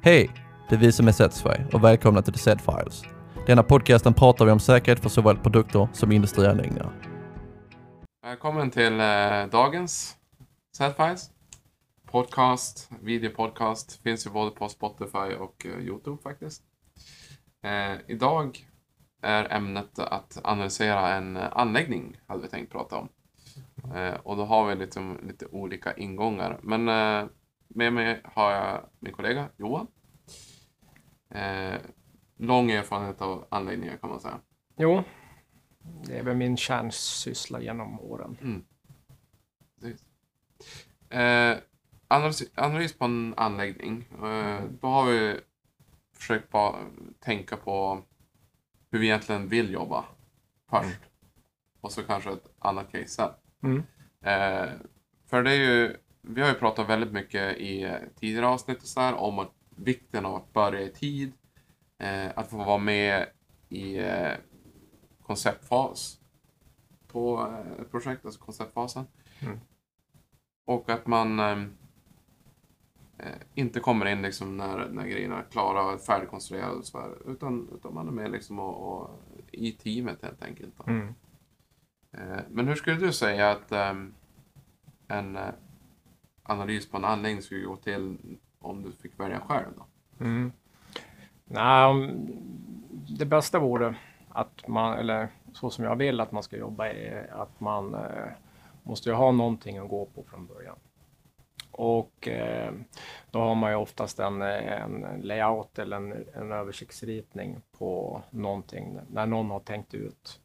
Hej! Det är vi som är Setsfy och välkomna till The Set Files. Denna podcasten pratar vi om säkerhet för såväl produkter som industrianläggningar. Välkommen till eh, dagens Setfiles. Podcast, videopodcast. Finns ju både på Spotify och eh, Youtube faktiskt. Eh, idag är ämnet att analysera en eh, anläggning, hade vi tänkt prata om. Eh, och då har vi liksom lite olika ingångar. Men eh, med mig har jag min kollega Johan. Eh, lång erfarenhet av anläggningar kan man säga. Jo, det är väl min kärnsyssla genom åren. Precis. Eh, analys, analys på en anläggning. Eh, då har vi försökt bara tänka på hur vi egentligen vill jobba först. Och så kanske ett annat case sen. Mm. Eh, för det är ju, vi har ju pratat väldigt mycket i tidigare avsnitt och så här, om att, vikten av att börja i tid. Eh, att få vara med i eh, konceptfas på eh, ett projekt, alltså konceptfasen. Mm. Och att man eh, eh, inte kommer in liksom när, när grejerna är klara och färdigkonstruerade och så här, utan, utan man är med liksom och, och, i teamet helt enkelt. Mm. Men hur skulle du säga att ehm, en analys på en anläggning skulle gå till om du fick välja själv? Då? Mm. Nej, det bästa vore att man, eller så som jag vill att man ska jobba, är att man eh, måste ju ha någonting att gå på från början. Och eh, då har man ju oftast en, eh, en layout eller en, en översiktsritning på någonting när någon har tänkt ut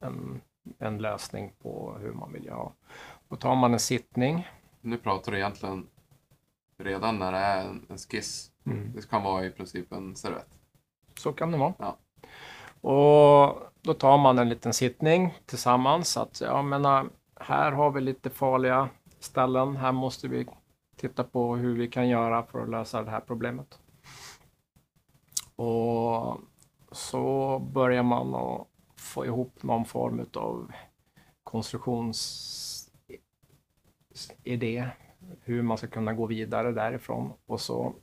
en, en lösning på hur man vill göra. Då tar man en sittning. Nu pratar du egentligen redan när det är en, en skiss. Det kan vara i princip en servett. Så kan det vara. Ja. Och då tar man en liten sittning tillsammans. Att, jag menar, här har vi lite farliga ställen. Här måste vi titta på hur vi kan göra för att lösa det här problemet. Och så börjar man att få ihop någon form av idé Hur man ska kunna gå vidare därifrån. Och så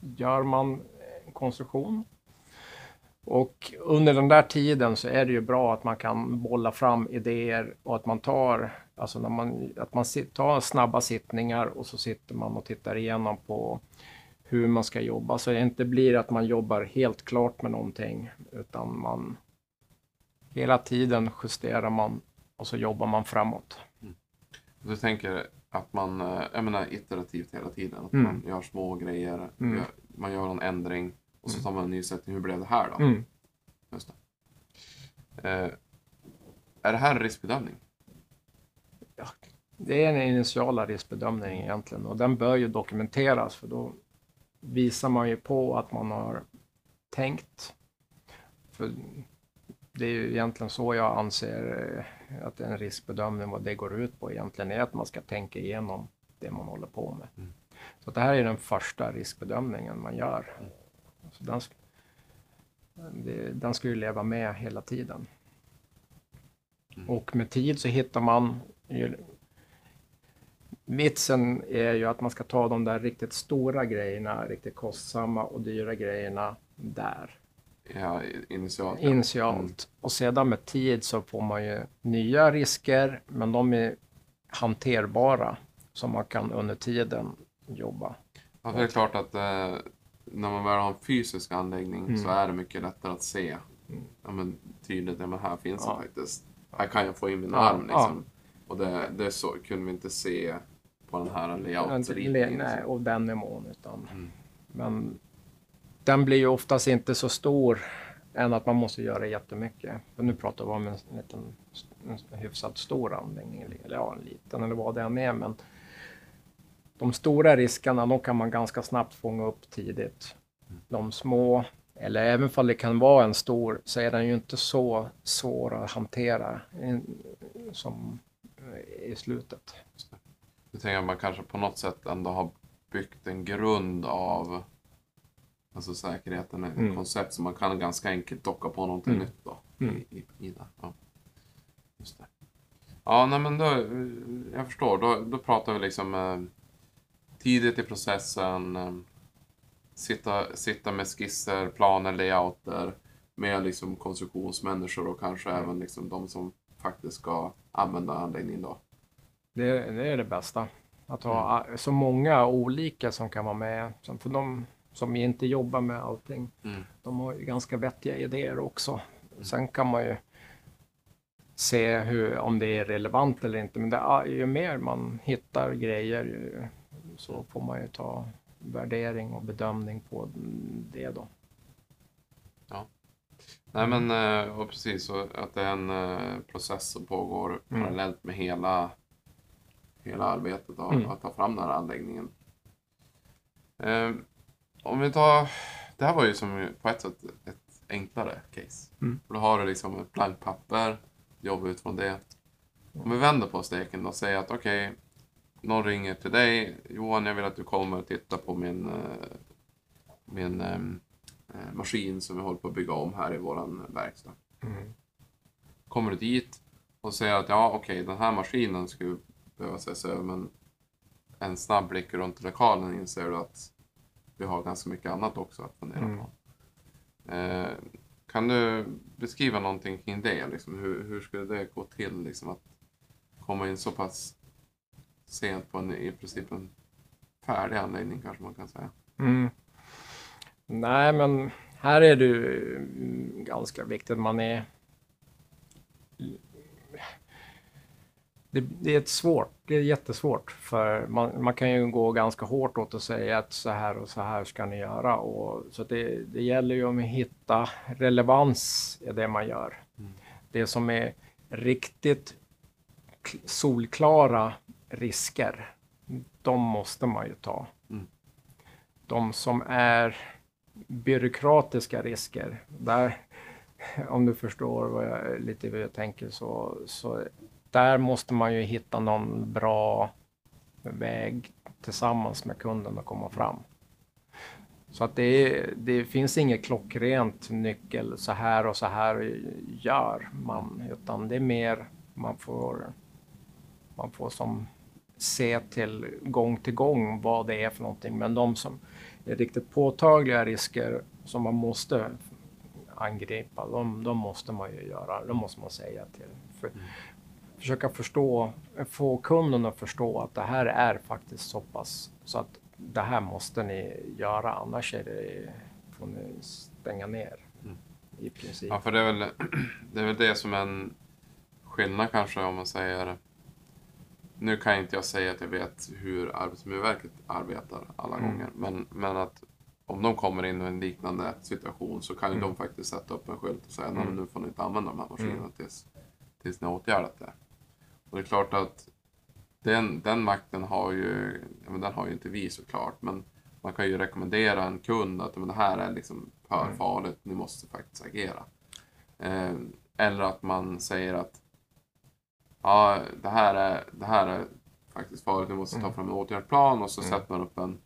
gör man en konstruktion och under den där tiden så är det ju bra att man kan bolla fram idéer och att man tar, alltså när man, att man tar snabba sittningar och så sitter man och tittar igenom på hur man ska jobba. Så det inte blir att man jobbar helt klart med någonting utan man hela tiden justerar man och så jobbar man framåt. Mm. Du tänker att man, eh, jag menar iterativt hela tiden. Att Mm. man gör små grejer, Mm. gör, man gör en ändring och så tar man en ny sättning. Hur blev det här då? Mm. Just det. Eh, är det här en riskbedömning? Det är den initiala riskbedömningen egentligen och den bör ju dokumenteras för då visar man ju på att man har tänkt. För det är ju egentligen så jag anser eh, att en riskbedömning, vad det går ut på egentligen, är att man ska tänka igenom det man håller på med. Mm. Så det här är den första riskbedömningen man gör. Så den, den ska ju leva med hela tiden. Mm. Och med tid så hittar man ju, Vitsen är ju att man ska ta de där riktigt stora grejerna, riktigt kostsamma och dyra grejerna där, Ja, initialt. initialt. Mm. Och sedan med tid så får man ju nya risker, men de är hanterbara, som man kan under tiden jobba. Ja, för det är klart att eh, när man väl har en fysisk anläggning Mm. så är det mycket lättare att se Mm. ja, men, tydligt. Ja, men här finns Ja. det faktiskt. Här kan jag få in min Ja, arm. Liksom. Och det, det så, kunde vi inte se på den här layout-ritningen. Nej, och den nivån. Utan, Mm. Men den blir ju oftast inte så stor än att man måste göra jättemycket. För nu pratar vi om en, liten, en hyfsat stor anläggning, eller ja, en liten eller vad det än är. Men de stora riskerna, de kan man ganska snabbt fånga upp tidigt. De små, eller även om det kan vara en stor, så är den ju inte så svår att hantera in, som i slutet. Jag tänker att man kanske på något sätt ändå har byggt en grund av alltså säkerheten, ett Mm. koncept som man kan ganska enkelt docka på någonting Mm. nytt då. Mm. I, i, i. Ja. Just det. Ja, nej men då, jag förstår. Då, då pratar vi liksom eh, tidigt i processen. Eh, sitta, sitta med skisser, planer, layouter med liksom konstruktionsmänniskor och kanske Mm. även liksom de som faktiskt ska använda anläggningen då. Det, det är det bästa. Att ha Mm. så många olika som kan vara med. För de som inte jobbar med allting, Mm. de har ju ganska vettiga idéer också. Sen kan man ju se hur, om det är relevant eller inte. Men det ju mer man hittar grejer ju, så får man ju ta värdering och bedömning på det då. Nej men eh, och precis så att det är en eh, process som pågår Mm. parallellt med hela, hela arbetet av Mm. att ta fram den här anläggningen. Om vi tar, det här var ju som på ett sätt ett enklare case. Mm. För Då har du liksom ett blankt papper, jobbar utifrån det. Om vi vänder på steken och säger att okej, någon ringer till dig. Johan, jag vill att du kommer och tittar på min, eh, min ehm, eh, maskin som vi håller på att bygga om här i våran verkstad. Kommer du dit och säger att ja, okej, den här maskinen skulle behöva ses över, men en snabb blick runt lokalen inser du att vi har ganska mycket annat också att fundera Mm. på. Eh, kan du beskriva någonting kring det? Liksom, hur, hur skulle det gå till liksom, att komma in så pass sent på en, i princip en färdig anläggning kanske man kan säga? Mm. Nej, men här är det ju ganska viktigt att man är... Det, det är ett svårt, det är jättesvårt för man, man kan ju gå ganska hårt åt och säga att så här och så här ska ni göra. Och, så det, det gäller ju att hitta relevans i det man gör. Mm. Det som är riktigt solklara risker, de måste man ju ta. Mm. De som är byråkratiska risker, där, om du förstår vad jag, lite vad jag tänker, så, så där måste man ju hitta någon bra väg tillsammans med kunden att komma fram. Så att det, är, det finns inget klockrent nyckel, så här och så här gör man, utan det är mer man får, man får som se till gång till gång vad det är för någonting. Men de som är riktigt påtagliga risker som man måste angripa, de, de måste man ju göra, de måste man säga till. För, mm. Försöka förstå, få kunden att förstå att det här är faktiskt så pass så att det här måste ni göra, annars är det, får ni stänga ner Mm. i princip. Ja, för det är väl det, är väl det som är en skillnad kanske om man säger nu kan inte jag säga att jag vet hur Arbetsmiljöverket arbetar alla Mm. gånger, men, men att om de kommer in i en liknande situation så kan ju Mm. de faktiskt sätta upp en skylt och säga att Mm. nu får ni inte använda de här maskinerna Mm. tills, tills ni har åtgärdat det. Och det är klart att den, den makten har ju, men den har ju inte vi såklart, men man kan ju rekommendera en kund att men det här är liksom för Mm. farligt, ni måste faktiskt agera. Eh, eller att man säger att ja, det här är, det här är faktiskt farligt, ni måste ta Mm. fram en åtgärdsplan och så Mm. sätter man upp en,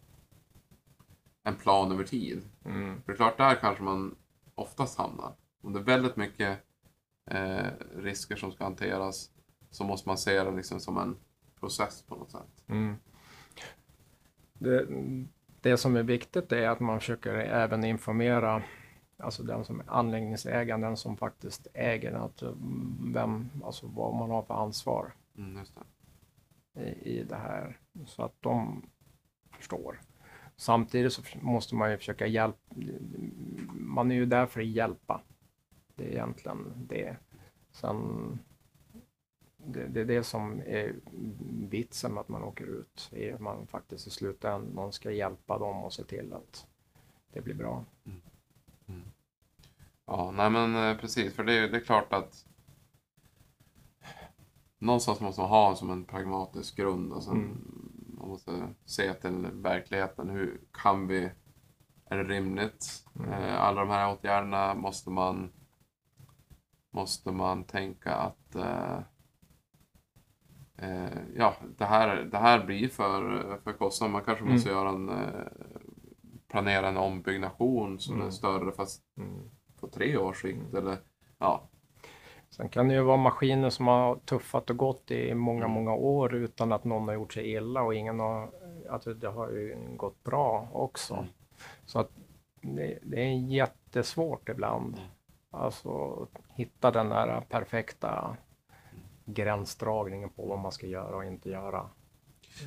en plan över tid. Mm. För det är klart, där kanske man oftast hamnar. Om det är väldigt mycket eh, risker som ska hanteras så måste man se det liksom som en process på något sätt. Mm. Det, det som är viktigt är att man försöker även informera alltså den som är anläggningsägaren, den som faktiskt äger att mm, vem, alltså vad man har för ansvar Mm, det. i, i det här så att de förstår. Samtidigt så måste man ju försöka hjälpa. Man är ju där för att hjälpa. Det är egentligen det. Sen, det, det är det som är vitsen med att man åker ut. Det är att man faktiskt i slutändan ska hjälpa dem och se till att det blir bra. Ja, nej men eh, precis. För det är, det är klart att någonstans måste man ha som en pragmatisk grund. Och sen Mm. Man måste se till verkligheten. Hur kan vi... Är det rimligt? Mm. Eh, alla de här åtgärderna måste man måste man tänka att eh, ja, det här, det här blir för, för kostsamt. Man kanske Mm. måste göra en, eh, planera en ombyggnation som är Mm. större fast Mm. på tre års sikt. Eller, ja, Sen kan det ju vara maskiner som har tuffat och gått i många, Mm. många år utan att någon har gjort sig illa och ingen har, alltså det har ju gått bra också. Mm. Så att det, det är jättesvårt ibland. Alltså hitta den där perfekta gränsdragningen på vad man ska göra och inte göra.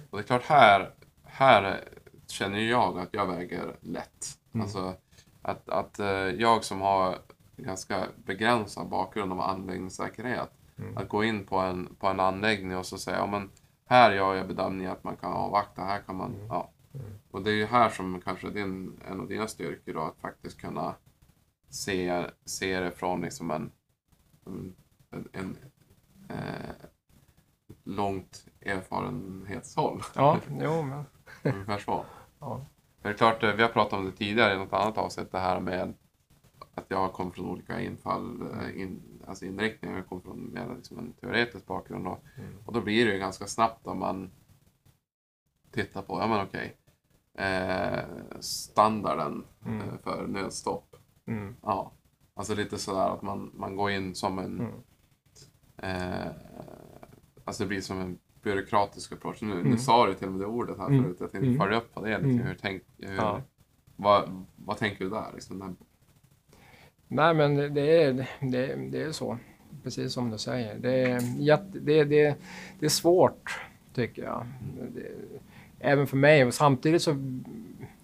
Och det är klart, här, här känner jag att jag väger lätt. Mm. Alltså att, att eh, jag som har ganska begränsad bakgrund av anläggningssäkerhet, Mm. att gå in på en, på en anläggning och så säga, ja men här gör jag bedömningen att man kan avvakta, här kan man, Mm. ja. Och det är ju här som kanske din, en av dina styrkor då, att faktiskt kunna se, se det från liksom en, en, en eh, långt erfarenhetshåll. Ja, jo, men Ungefär så. Ja. För det är klart, eh, vi har pratat om det tidigare i något annat avsnitt, det här med att jag kommer från olika infall, eh, in, alltså inriktningar. Jag kommer från mer liksom en teoretisk bakgrund. Och, Mm. och då blir det ju ganska snabbt om man tittar på, ja men okej, eh, standarden Mm. eh, för nödstopp. mm, Ja, alltså lite sådär att man, man går in som en, mm. Eh, alltså det blir som en byråkratisk approach. Nu, nu Mm. sa du till och med det ordet här Mm. förut, jag tänkte Mm. följa upp på det lite. Mm. Hur tänk, hur, Ja. vad, vad tänker du där? Liksom, den- Nej, men det är, det, det är så. Precis som du säger. Det är, jätte, det, det, det är svårt, tycker jag. Det, även för mig. Samtidigt så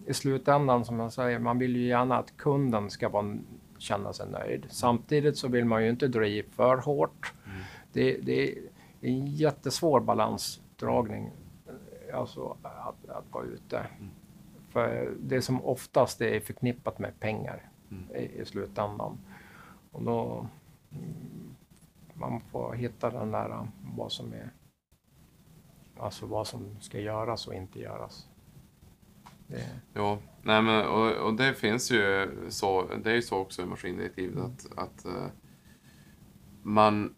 i slutändan, som jag säger, man vill ju gärna att kunden ska vara, känna sig nöjd. Samtidigt så vill man ju inte dra i för hårt. Det, det är en jättesvår balansdragning, eh, alltså att, att vara ute. För det som oftast är förknippat med pengar Mm. i, i slutändan. Och då, mm, man får hitta den där uh, vad som är, alltså vad som ska göras och inte göras. Det, Jo, nej men och, och det finns ju så, det är ju så också i maskindirektivet att, att eh, man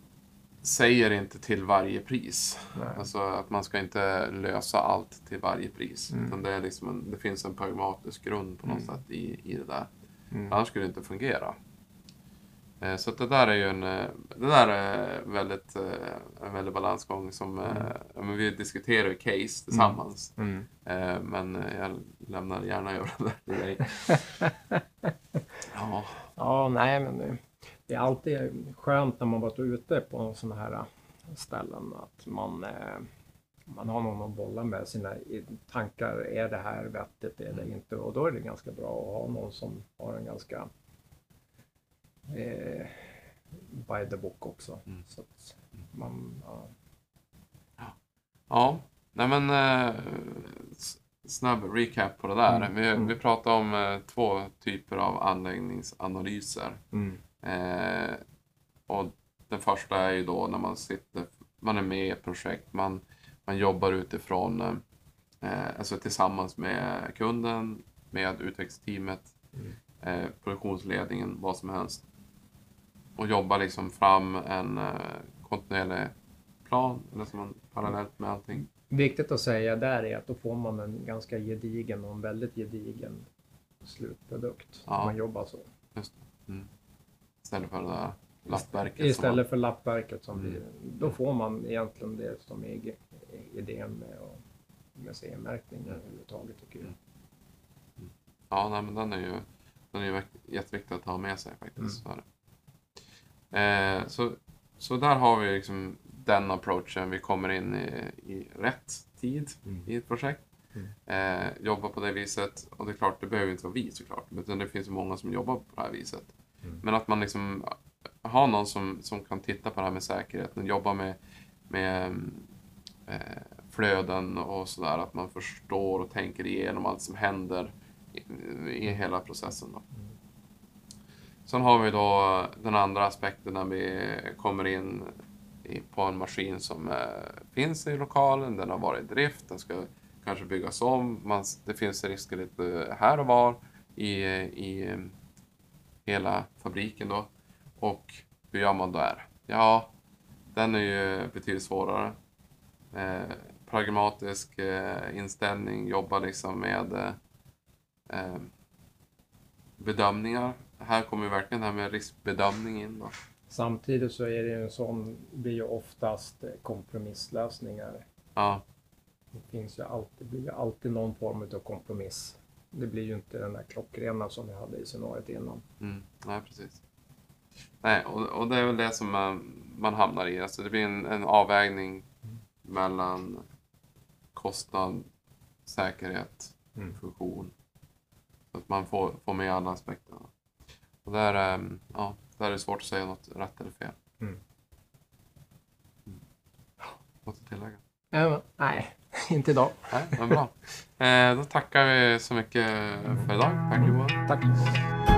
säger inte till varje pris. nej. Alltså att man ska inte lösa allt till varje pris. Mm. Utan det, är liksom en, det finns en pragmatisk grund på något Mm. sätt i, i det där. Mm. Annars skulle det inte fungera. Eh, Så det där är ju en, eh, det där är väldigt, eh, en väldig balansgång som, men vi diskuterar ju case tillsammans. Mm. Eh, Men jag lämnar gärna över det där till dig. Ja, Ja, nej, men det, det är alltid skönt när man varit ute på sådana här ställen att man, eh, man har någon att bolla med sina tankar. Är det här vettigt? Är det inte? Och då är det ganska bra att ha någon som har en ganska eh, by the book också. Mm. Så att man, ja. ja. nej men eh, snabb recap på det där. Mm, Vi, mm. vi pratar om eh, två typer av anläggningsanalyser. Mm. Eh, och den första är ju då när man sitter, man är med i ett projekt, man, man jobbar utifrån, eh, alltså tillsammans med kunden, med utvecklingsteamet, Mm. eh, produktionsledningen, vad som helst. Och jobbar liksom fram en eh, kontinuerlig plan, eller som man parallellt med allting. Viktigt att säga där är att då får man en ganska gedigen och en väldigt gedigen slutprodukt. Ja. Om man jobbar så. Istället för det där lappverket. Istället för lappverket som Mm. blir, då får man egentligen det som är idén med, och, med CE-märkning överhuvudtaget tycker jag. Mm. Ja, nej, men den är ju, den är ju jätteviktig att ha med sig faktiskt. Det. Eh, så, så där har vi liksom den approachen. Vi kommer in i, i rätt tid i ett projekt. Mm. Eh, jobbar på det viset. Och det är klart, det behöver inte vara vi såklart. Utan det finns många som jobbar på det här viset. Mm. Men att man liksom har någon som, som kan titta på det här med säkerheten och jobba med, med mm, eh, flöden och sådär. Att man förstår och tänker igenom allt som händer i, i hela processen. Då. Sen har vi då den andra aspekten när vi kommer in i, på en maskin som eh, finns i lokalen, den har varit i drift, den ska kanske byggas om. Man, det finns risker lite här och var i, i hela fabriken då. Och hur gör man där? Ja, den är ju betydligt svårare. Eh, pragmatisk eh, inställning, jobba liksom med eh, eh, bedömningar. Här kommer ju verkligen det här med riskbedömning in då. Samtidigt så är det ju en sån, blir ju oftast kompromisslösningar. Ja, Det finns ju alltid, blir ju alltid någon form av kompromiss. Det blir ju inte den där klockrena som vi hade i scenariot innan. Mm, nej, precis. Nej, och, och det är väl det som man, man hamnar i. Alltså det blir en, en avvägning mellan kostnad, säkerhet, Mm. funktion. Så att man får, får med alla aspekterna. Och där, ehm, ja, där är det svårt att säga något rätt eller fel. Mm. Något att tillägga? Eh, nej, inte idag. Nej, men bra. Eh, då tackar vi så mycket för idag. Tack Johan. Tack.